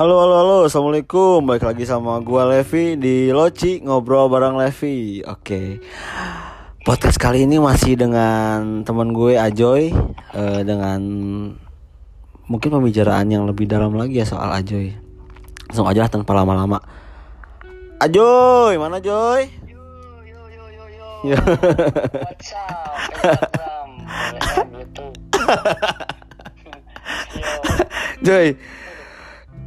Halo halo halo. Assalamualaikum. Balik lagi sama gua Levi di Loci Ngobrol bareng Levi. Oke. Podcast kali ini masih dengan teman gue Ajoy eh, Dengan Mungkin pembicaraan yang lebih dalam lagi ya soal Ajoy. Langsung aja lah tanpa lama-lama. Ajoy Mana Joy? Yo yo yo yo yo. Instagram, YouTube. Yo, Joy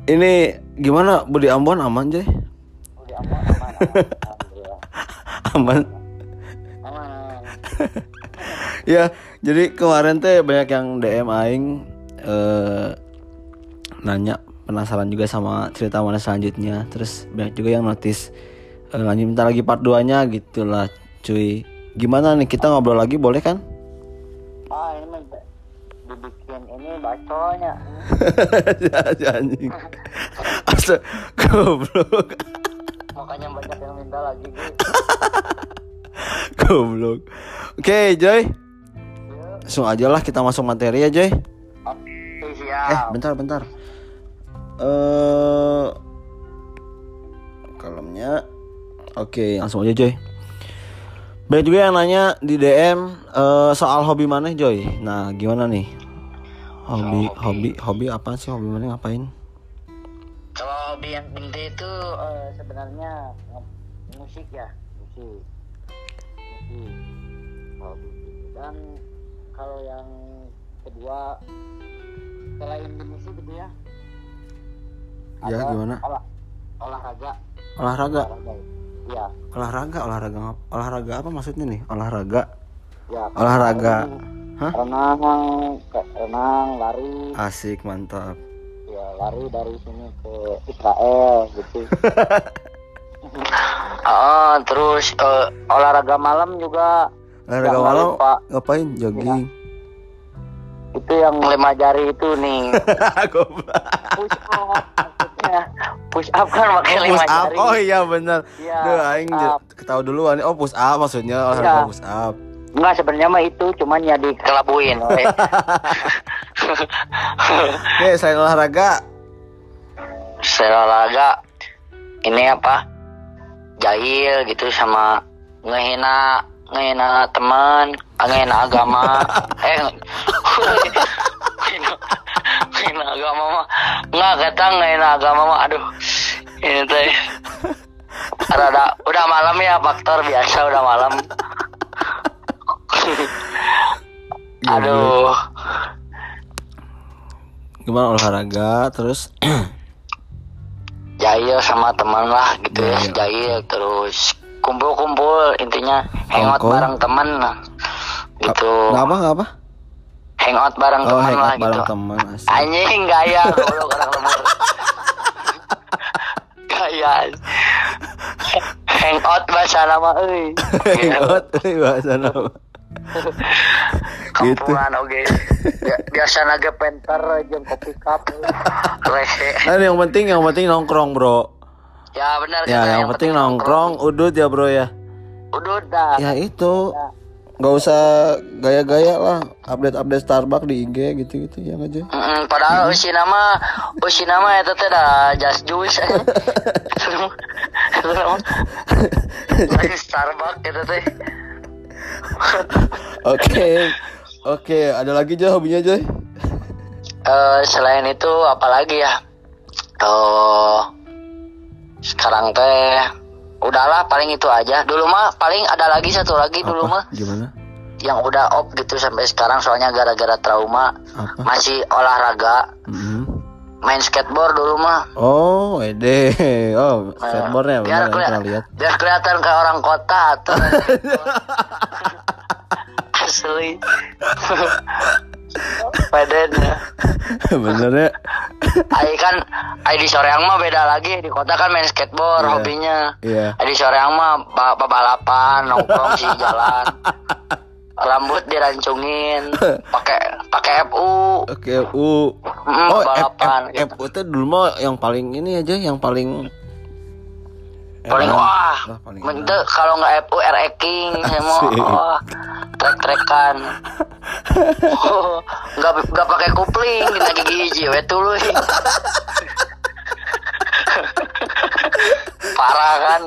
Ini gimana Budi Ambon aman Joy? udah aman aman. aman. Aman Aman. ya jadi kemarin teh banyak yang DM aing eh nanya penasaran juga sama cerita mana selanjutnya terus banyak juga yang notice eh, lanjut minta lagi part 2 nya gitu lah cuy gimana nih kita ngobrol lagi boleh kan dibikin ini baconya. anjing Asa, goblok Makanya banyak yang minta lagi gitu. goblok oke Joy Yo. langsung aja lah kita masuk materi ya Joy Oke eh siap. bentar bentar eh kalemnya oke langsung aja Joy banyak juga yang nanya di DM eh, soal hobi mana Joy nah gimana nih hobi hobi hobi apa sih hobi mana ngapain Kalau hobi yang penting itu eh, sebenarnya musik ya, musik. Musik. Hobi. Dan kalau yang kedua selain di musik gitu ya. Ya, ada gimana? olah- olahraga. olahraga Olahraga. Iya, olahraga olahraga ngap- olahraga apa maksudnya nih olahraga ya. olahraga hah? Renang, renang, lari, asik mantap. Ya lari dari sini ke Israel gitu. Ah, terus eh, olahraga malam juga. Olahraga malam? Pak. ngapain? Jogging? Itu yang lima jari itu nih. Push up maksudnya. Push up kan pakai lima push up. jari. Oh iya bener Iya, Duh, aing ketahui duluan. Oh push up maksudnya. Olahraga Iya. push up enggak sebenarnya mah itu cuman ya dikelabuin oke selain olahraga? Selain olahraga ini apa? Jahil gitu sama ngehina ngehina teman ngehina agama. Eh ngehina, agama mah. Nggak kata ngehina agama mah aduh. Ini teh. Rada udah malam ya faktor biasa udah malam aduh. Gimana olahraga? Terus? Jahil sama teman lah gitu ya. Jahil. jahil terus kumpul-kumpul intinya hangout bareng teman lah gitu. Nggak apa nggak apa? Hangout bareng oh teman lah gitu. bareng teman asik anjing gaya goblok orang lemur gaya. Hangout bahasa nama euy. Hangout bahasa nama gitu kampungan oke Bia- biasa naga penter jeung kopi cup rese nah yang penting yang penting nongkrong bro ya benar ya kata, yang penting nongkrong udut ya bro ya udah dah ya itu nggak usah gaya-gaya lah update-update Starbucks di IG gitu-gitu ya aja Mm, padahal usi nama usi nama itu teh dah just juice eh. Lagi Starbucks itu teh oke oke ada lagi aja hobinya Joy? Eh, selain itu apalagi ya? Oh sekarang teh udahlah paling itu aja. Dulu mah paling ada lagi satu lagi dulu mah. Apa gimana? Yang udah off gitu sampai sekarang soalnya gara-gara trauma. Apa? Masih olahraga. Mm-mm. Main skateboard dulu mah oh ede oh skateboardnya benar biar, ya, pernah lihat biar kelihatan kayak orang kota atau asli Peden ya. bener ya Ai kan ai di Soreang mah beda lagi di kota kan main skateboard Iya. hobinya. iya Ai di Soreang mah ba- balapan nongkrong sih jalan. Rambut dirancungin pakai pakai FU. oke u Mm, oh F, balapan F, gitu. FU itu dulu mah yang paling ini aja yang paling paling enak. wah Wah, paling kalau nggak FU R King Asik. wah trek trekan nggak nggak pakai kupling lagi gigi we tuluy parah kan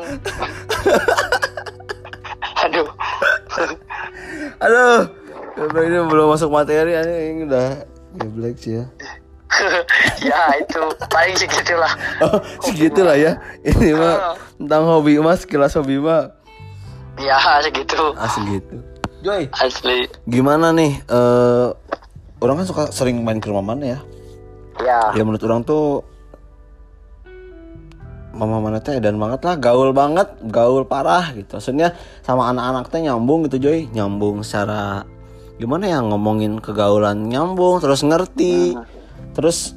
aduh Aduh, Geblek ini belum masuk materi ini udah geblek sih ya. ya itu paling segitulah Oh, segitu lah ya. Ini mah tentang hobi mas, kelas hobi mah ya segitu asli gitu. Joy, asli gimana nih? Eh, orang kan suka sering main ke rumah mana ya? ya Ya menurut orang tuh mama mana teh dan banget lah gaul banget gaul parah gitu. Maksudnya sama anak-anak teh nyambung gitu Joy. Nyambung secara gimana ya ngomongin kegaulan nyambung terus ngerti. Terus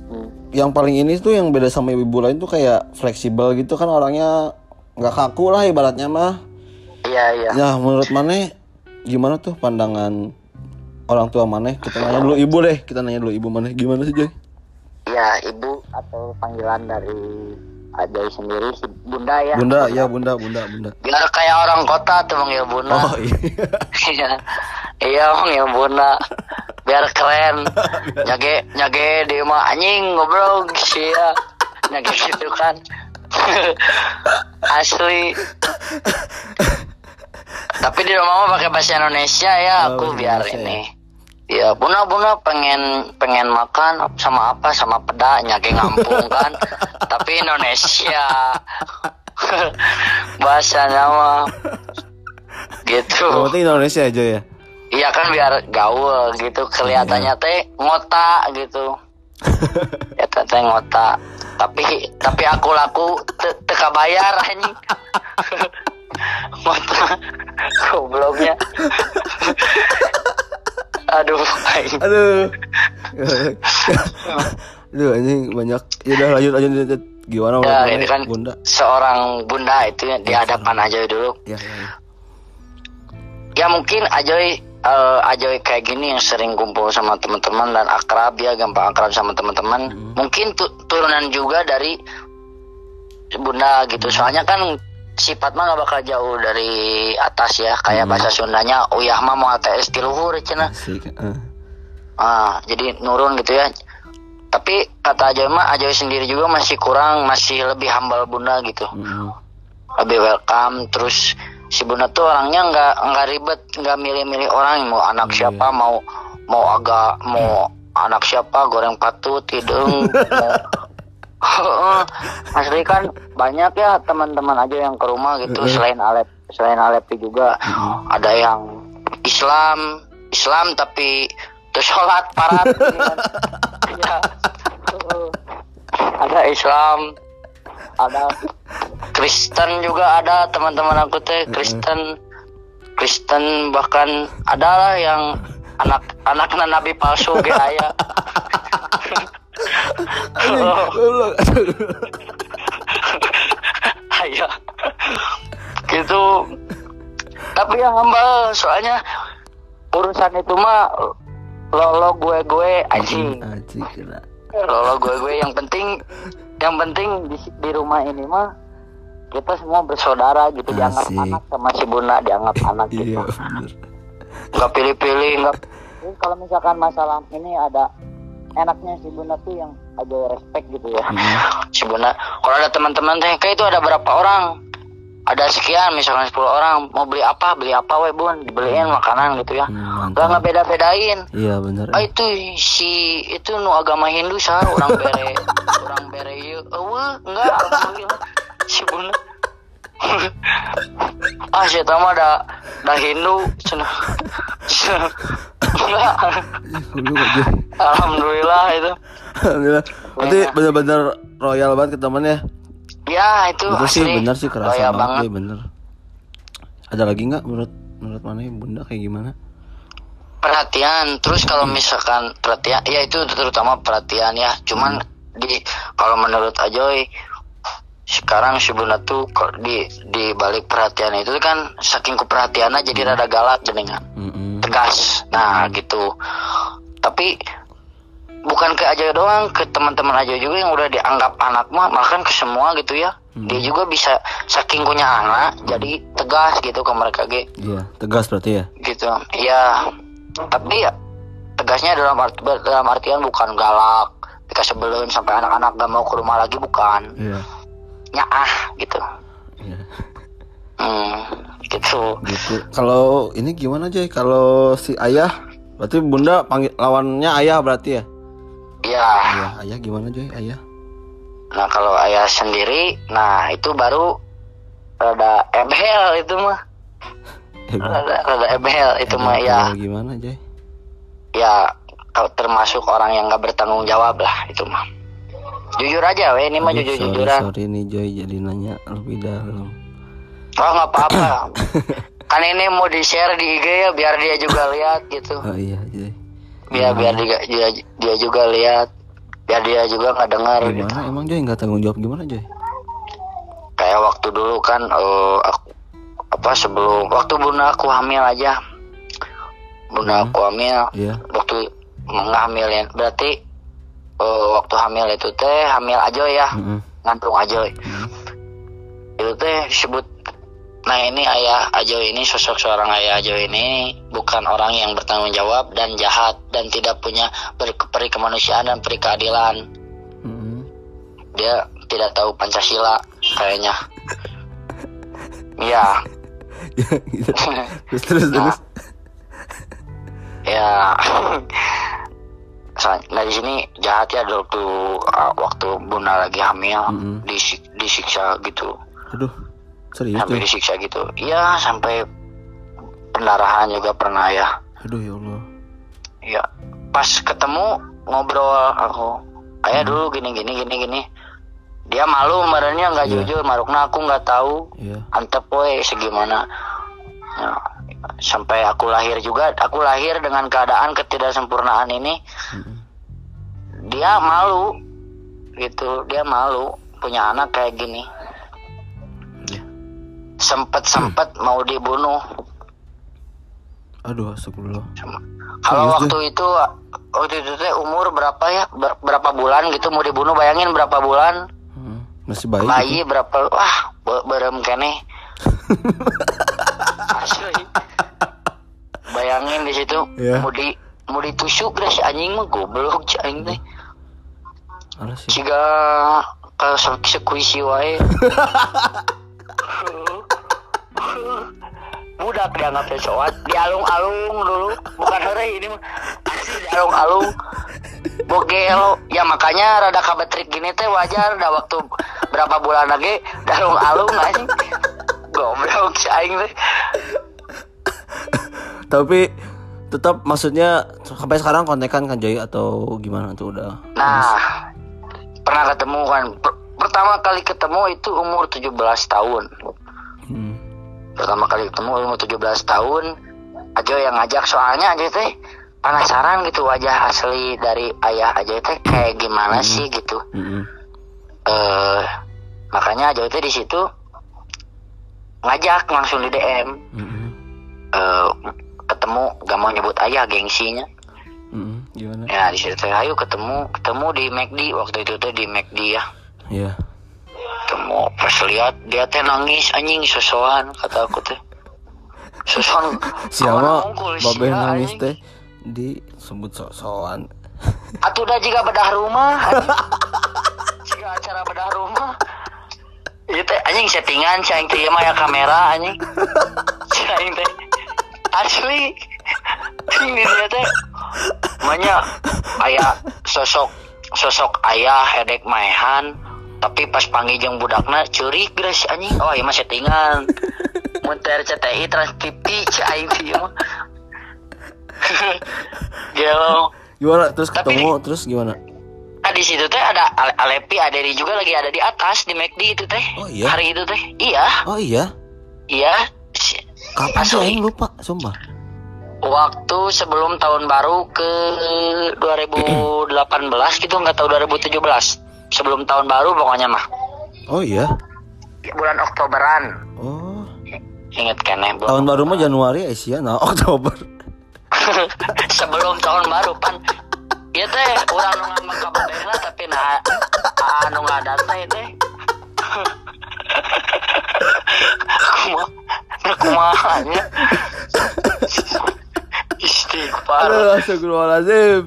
yang paling ini tuh yang beda sama ibu lain tuh kayak fleksibel gitu kan orangnya nggak kaku lah ibaratnya mah. Iya iya. Ya menurut mana gimana tuh pandangan orang tua mana? Kita nanya dulu ibu deh kita nanya dulu ibu mana. Gimana sih Joy? Ya ibu atau panggilan dari Ajay sendiri si bunda ya. Bunda ya bunda bunda bunda. Biar kayak orang kota tuh manggil bunda. Oh iya. Iya. Iya manggil bunda. Biar keren. Nyage nyage dia mah anjing ngobrol sih ya nyage gitu kan. Asli. Tapi di rumah mah pakai bahasa Indonesia ya Oh, aku bahasa biar ini ya bunda bunda pengen pengen makan sama apa sama peda nyage ngampung kan tapi Indonesia bahasanya mah gitu penting Indonesia aja ya. Iya kan biar gaul gitu kelihatannya teh ngota gitu. ya teh ngota. Tapi tapi aku laku te- teka bayar anjing. ngota gobloknya. Aduh. Aduh. Aduh anjing banyak. Ya udah lanjut lanjut lanjut. Gimana Ya, ini kan Bunda? seorang bunda itu di hadapan Ajoy dulu. Ya, ya, ya. Ya mungkin Ajoy eh, Ajoy kayak gini yang sering kumpul sama teman-teman dan akrab ya gampang akrab sama teman-teman. Mungkin tu- turunan juga dari bunda gitu. Soalnya kan sifat mah gak bakal jauh dari atas ya. Kayak bahasa Sundanya uyah mah mau ATS di luhur cenah. Asik. eh. Ah, jadi nurun gitu ya. Tapi kata Ajoy mah Ajoy sendiri juga masih kurang, masih lebih humble bunda gitu. Mm-mm. lebih welcome terus si bunda tuh orangnya nggak nggak ribet nggak milih-milih orang mau anak siapa mau mau agak mau anak siapa goreng patut hidung mau asli kan banyak ya teman-teman aja yang ke rumah gitu selain Alep selain Alepi juga. Ada yang Islam Islam tapi tuh sholat parat gitu kan. Ya. ada Islam ada Kristen juga ada teman-teman aku teh Kristen Kristen bahkan ada lah yang anak anak nabi palsu ge aya Goblok. aya gitu. Tapi yang hamba soalnya urusan itu mah lolo gue gue anjing kira. lolo gue gue yang penting yang penting di, di rumah ini mah kita semua bersaudara gitu dianggap Asik. anak sama si bunda dianggap anak gitu. Iya, nggak pilih-pilih nggak kalau misalkan masalah ini ada enaknya si bunda tuh yang ada respect gitu ya. Si bunda kalau ada teman-teman teh kayak itu ada berapa orang? Ada sekian misalkan 10 orang mau beli apa beli apa we bun? Dibeliin makanan gitu ya. Hmm, nggak mantap. ngebeda-bedain. Iya bener. ah itu si itu nu agama Hindu sah orang bere orang bere ieu eueuh enggak si bunda. Ah si eta mah da da Hindu cenah enggak alhamdulillah itu. Alhamdulillah. Berarti bener-bener royal banget ke temannya. ya? Itu Itu sih bener sih kerasa banget, banget. deh, bener. Ada lagi nggak menurut menurut mana bunda kayak gimana? perhatian. Terus kalau misalkan perhatian ya itu terutama perhatian ya. Cuman di kalau menurut Ajoy sekarang si Bunda tuh kok di di balik perhatian itu kan saking keperhatiannya jadi rada galak jenengan Mm-mm. Tegas nah gitu. Tapi bukan ke Ajoy doang ke teman-teman Ajoy juga yang udah dianggap anak mah bahkan ke semua gitu ya. Dia juga bisa saking punya anak jadi tegas gitu ke mereka ge. Iya, tegas berarti ya. gitu. Ya tapi ya tegasnya dalam arti dalam artian bukan galak dikasih sebelum sampai anak-anak gak mau ke rumah lagi bukan. Iya. nyaah gitu. Iya. hmm, gitu Gitu. Kalau ini gimana Joy? Kalau si ayah berarti bunda panggil lawannya ayah berarti ya? ya Iya, ayah gimana Joy? Ayah. nah kalau ayah sendiri nah itu baru rada ebel itu mah Hebat. rada, rada ebel itu mah ya Gimana Joy? ya kalau termasuk orang yang nggak bertanggung jawab lah itu mah jujur aja weh ini mah Aduh, jujur sorry, jujuran sorry nih Joy jadi nanya lebih dalam. Oh nggak apa-apa. Kan ini mau di share di IG ya biar dia juga lihat gitu. Oh iya Joy. biar biar dia, dia dia juga lihat. Biar dia juga nggak dengar gitu. Gimana emang Joy nggak tanggung jawab gimana Joy? kayak waktu dulu kan eh, aku apa sebelum waktu bunda aku hamil aja. Bunda aku hamil. Iya. waktu nggak hamilin berarti eh, waktu hamil itu teh hamil aja ya. Mm-mm. ngantung aja. Itu teh disebut nah ini ayah Ajo ini sosok seorang ayah Ajo ini bukan orang yang bertanggung jawab dan jahat dan tidak punya peri, kemanusiaan dan peri keadilan Mm-mm. dia tidak tahu Pancasila kayaknya iya Ya, gitu. terus terus terus. ya nah di sini jahat ya waktu waktu bunda lagi hamil Mm-mm. disik- disiksa gitu Aduh. Serius sampai disiksa gitu iya sampai pendarahan juga pernah ya Aduh ya Allah. ya pas ketemu ngobrol aku ayah dulu gini gini gini gini dia malu sebenarnya nggak Iya. jujur marukna aku nggak tahu Iya. antep we segimana Ya, sampai aku lahir juga aku lahir dengan keadaan ketidaksempurnaan ini Mm-mm. dia malu gitu dia malu punya anak kayak gini. Sempet sempet mau dibunuh. Aduh, astagfirullah. kalau waktu itu waktu itu teh umur berapa ya? Ber- berapa bulan gitu mau dibunuh? Bayangin berapa bulan? Hmm, Masih bayi. bayi berapa? Wah be- berem kene bayangin di situ Iya. mau di mau ditusuk dah si anjing mah goblok si anjing teh. Jika kalau sekuisi wae budak dianggapnya cowok di alung-alung dulu. Bukan hari ini asli di alung-alung bogel. Ya makanya rada kabetrik gini teh wajar. Dah waktu berapa bulan lagi di alung-alung anjing. Goblok si aing teh. Tapi tetap maksudnya sampai sekarang kontekan kan Joy atau gimana tuh udah? nah pernah ketemu kan pertama kali ketemu itu umur 17 tahun Hmm. pertama kali ketemu umur 17 tahun Ajo yang ngajak soalnya aja teh penasaran gitu wajah asli dari ayah aja teh kayak gimana sih gitu Mm-mm. eh makanya Ajo teh di situ ngajak langsung di DM Mm-mm. eh ketemu gak mau nyebut ayah gengsinya Mm-mm. Gimana? ya di situ ayo ketemu ketemu di McD waktu itu tuh di McD ya Iya. ketemu pas lihat dia teh nangis anjing sosokan kata aku teh. Sosokan Siapa? babe nangis teh disebut sok-sokan. Atuh dah jika bedah rumah. Jika acara bedah rumah. Itu teh anjing settingan si aing teh mah ya kamera anjing. Si aing teh. Asli. Ini dia teh. Manya Aya sosok Sosok ayah edek maehan Tapi pas panggil jeung budakna Curik geus anjing Oh iya mah settingan Mun teh RCTI Trans TV si aing teh ieu mah Gelo Gimana terus Tapi- ketemu terus gimana? Nah di situ teh ada Ale- Alepi, Aderi juga lagi ada di atas di McD itu teh. Oh, iya? Hari itu teh. Iya, Oh iya. iya. Kapan sih aing lupa, sumpah. Waktu sebelum tahun baru ke 2018 gitu nggak tahu 2017. Sebelum tahun baru pokoknya mah. Oh iya. Bulan Oktoberan. Oh. Ingat kan ya, Tahun baru mah Januari Asia, nah Oktober. sebelum tahun baru pan Iya teh, orang nu ngambek kabeh tapi nah anu ngadat teh teh. Kumaha? Nah kumahanya? Istighfar. Aduh, astagfirullahaladzim.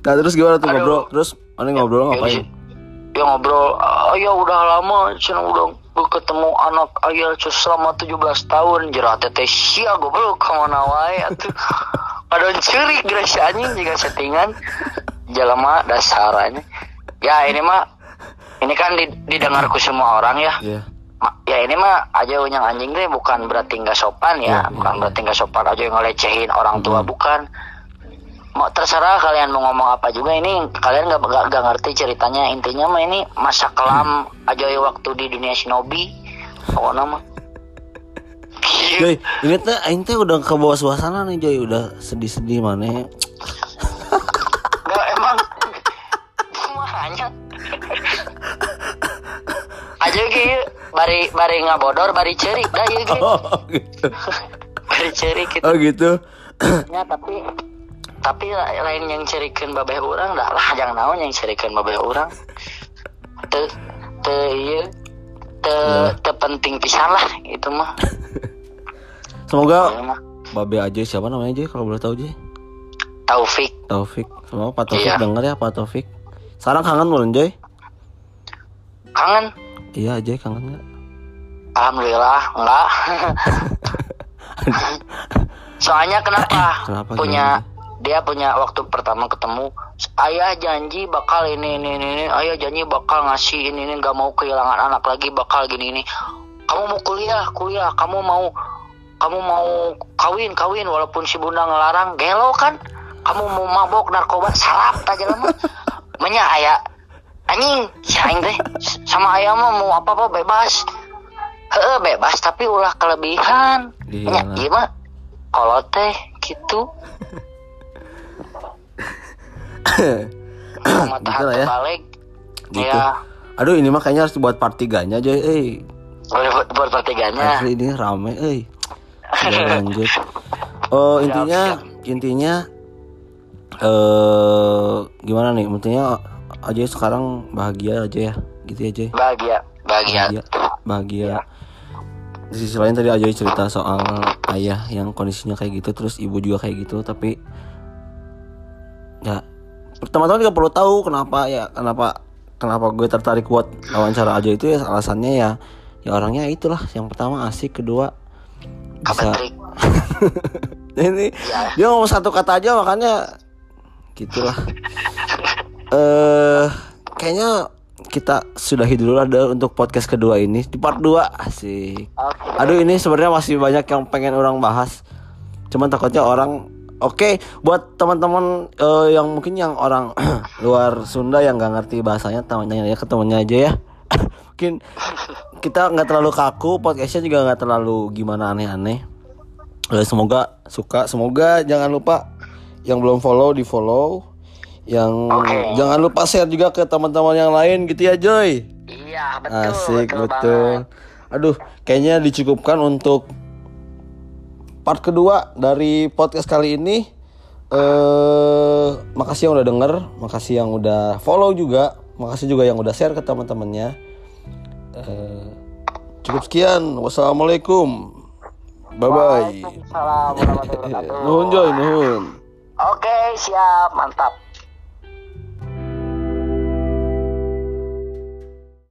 Nah terus gimana tuh Aduh. ngobrol? Terus mana ngobrol Ya, ngapain? ya ngobrol. Ayah udah lama cina udah ketemu anak ayah cus selama 17 tahun. Jerat teh sia goblok ke mana wae atuh. Ada curi gerasi anjing jika settingan. Jelema dasarnya ya ini mah ini kan di- didengarku semua orang ya. Iya. Ma- ya ini mah aja yang anjing deh bukan berarti nggak sopan ya. Bukan berarti nggak sopan aja yang ngelecehin orang tua bukan mau terserah kalian mau ngomong apa juga ini kalian nggak nggak nggak ngerti ceritanya. Intinya mah ini masa kelam aja waktu di dunia shinobi. Pokoknya mah. Joy, ini teh aing teh udah ke bawah suasana nih Joy, udah sedih-sedih mana. Nggak emang. Makanya aja gitu bari bari ngabodor bari cerik dah ya gitu Oh gitu. bari cerik gitu. Oh gitu. ya tapi tapi la- lain yang cerikeun babeh orang dah lah jangan naon yang cerikeun babeh orang te te ieu te te penting pisan lah itu mah Semoga Ya mah. Babe aja siapa namanya Joy kalau boleh tahu Joy? Taufik Taufik. Semoga Pak Taufik Iya. denger ya Pak Taufik. Sekarang kangen belum Joy? kangen Iya Joy kangen nggak? alhamdulillah enggak soalnya kenapa, Kenapa, punya dia punya waktu pertama ketemu ayah janji bakal ini ini ini, ini. ayah janji bakal ngasih ini ini. Nggak mau kehilangan anak lagi bakal gini ini. Kamu mau kuliah? Kuliah. Kamu mau kamu mau kawin kawin. Walaupun si bunda ngelarang gelo kan? Kamu mau mabok narkoba salap aja lama menya ayah anjing. Si aing teh sama ayah mah mau apa apa bebas. Heeh, bebas. Tapi ulah kelebihan. Iya nya lah. iya mah. Kalau teh gitu mata Gitu lah ya. balik Gitu. ya Aduh ini mah kayaknya harus dibuat part 3-nya Joy. Eh, boleh buat, buat pertiganya asli ini rame eh. Lanjut. Oh, intinya intinya eh gimana nih? Intinya aja sekarang bahagia aja ya. Gitu aja. bahagia bahagia Bahagia. Bahagia. Di sisi lain tadi Ajoy cerita soal ayah yang kondisinya kayak gitu terus ibu juga kayak gitu tapi ya teman-teman juga perlu tahu kenapa ya kenapa kenapa gue tertarik buat wawancara aja itu ya alasannya ya ya orangnya itulah. Yang pertama asik kedua bisa ini dia ngomong satu kata aja makanya gitulah. Eh kayaknya kita sudahi dulu lah dah untuk podcast kedua ini. Di part 2 asik. Oke. Aduh ini sebenarnya masih banyak yang pengen orang bahas. Cuman takutnya orang Oke, buat teman-teman eh, yang mungkin yang orang luar Sunda yang nggak ngerti bahasanya, tanya ya ke temennya aja ya. mungkin kita nggak terlalu kaku, podcastnya juga nggak terlalu gimana aneh-aneh. Eh, semoga suka, semoga jangan lupa yang belum follow di follow, yang Oke. jangan lupa share juga ke teman-teman yang lain gitu ya Joy. iya betul Asik betul, betul. banget. Aduh, kayaknya dicukupkan untuk part kedua dari podcast kali ini. Eh, makasih yang udah denger, makasih yang udah follow juga, makasih juga yang udah share ke teman-temannya. Eh, cukup sekian. Wassalamualaikum. Bye bye. Waalaikumsalam warahmatullahi wabarakatuh Nuhun Joy, nuhun. oke siap mantap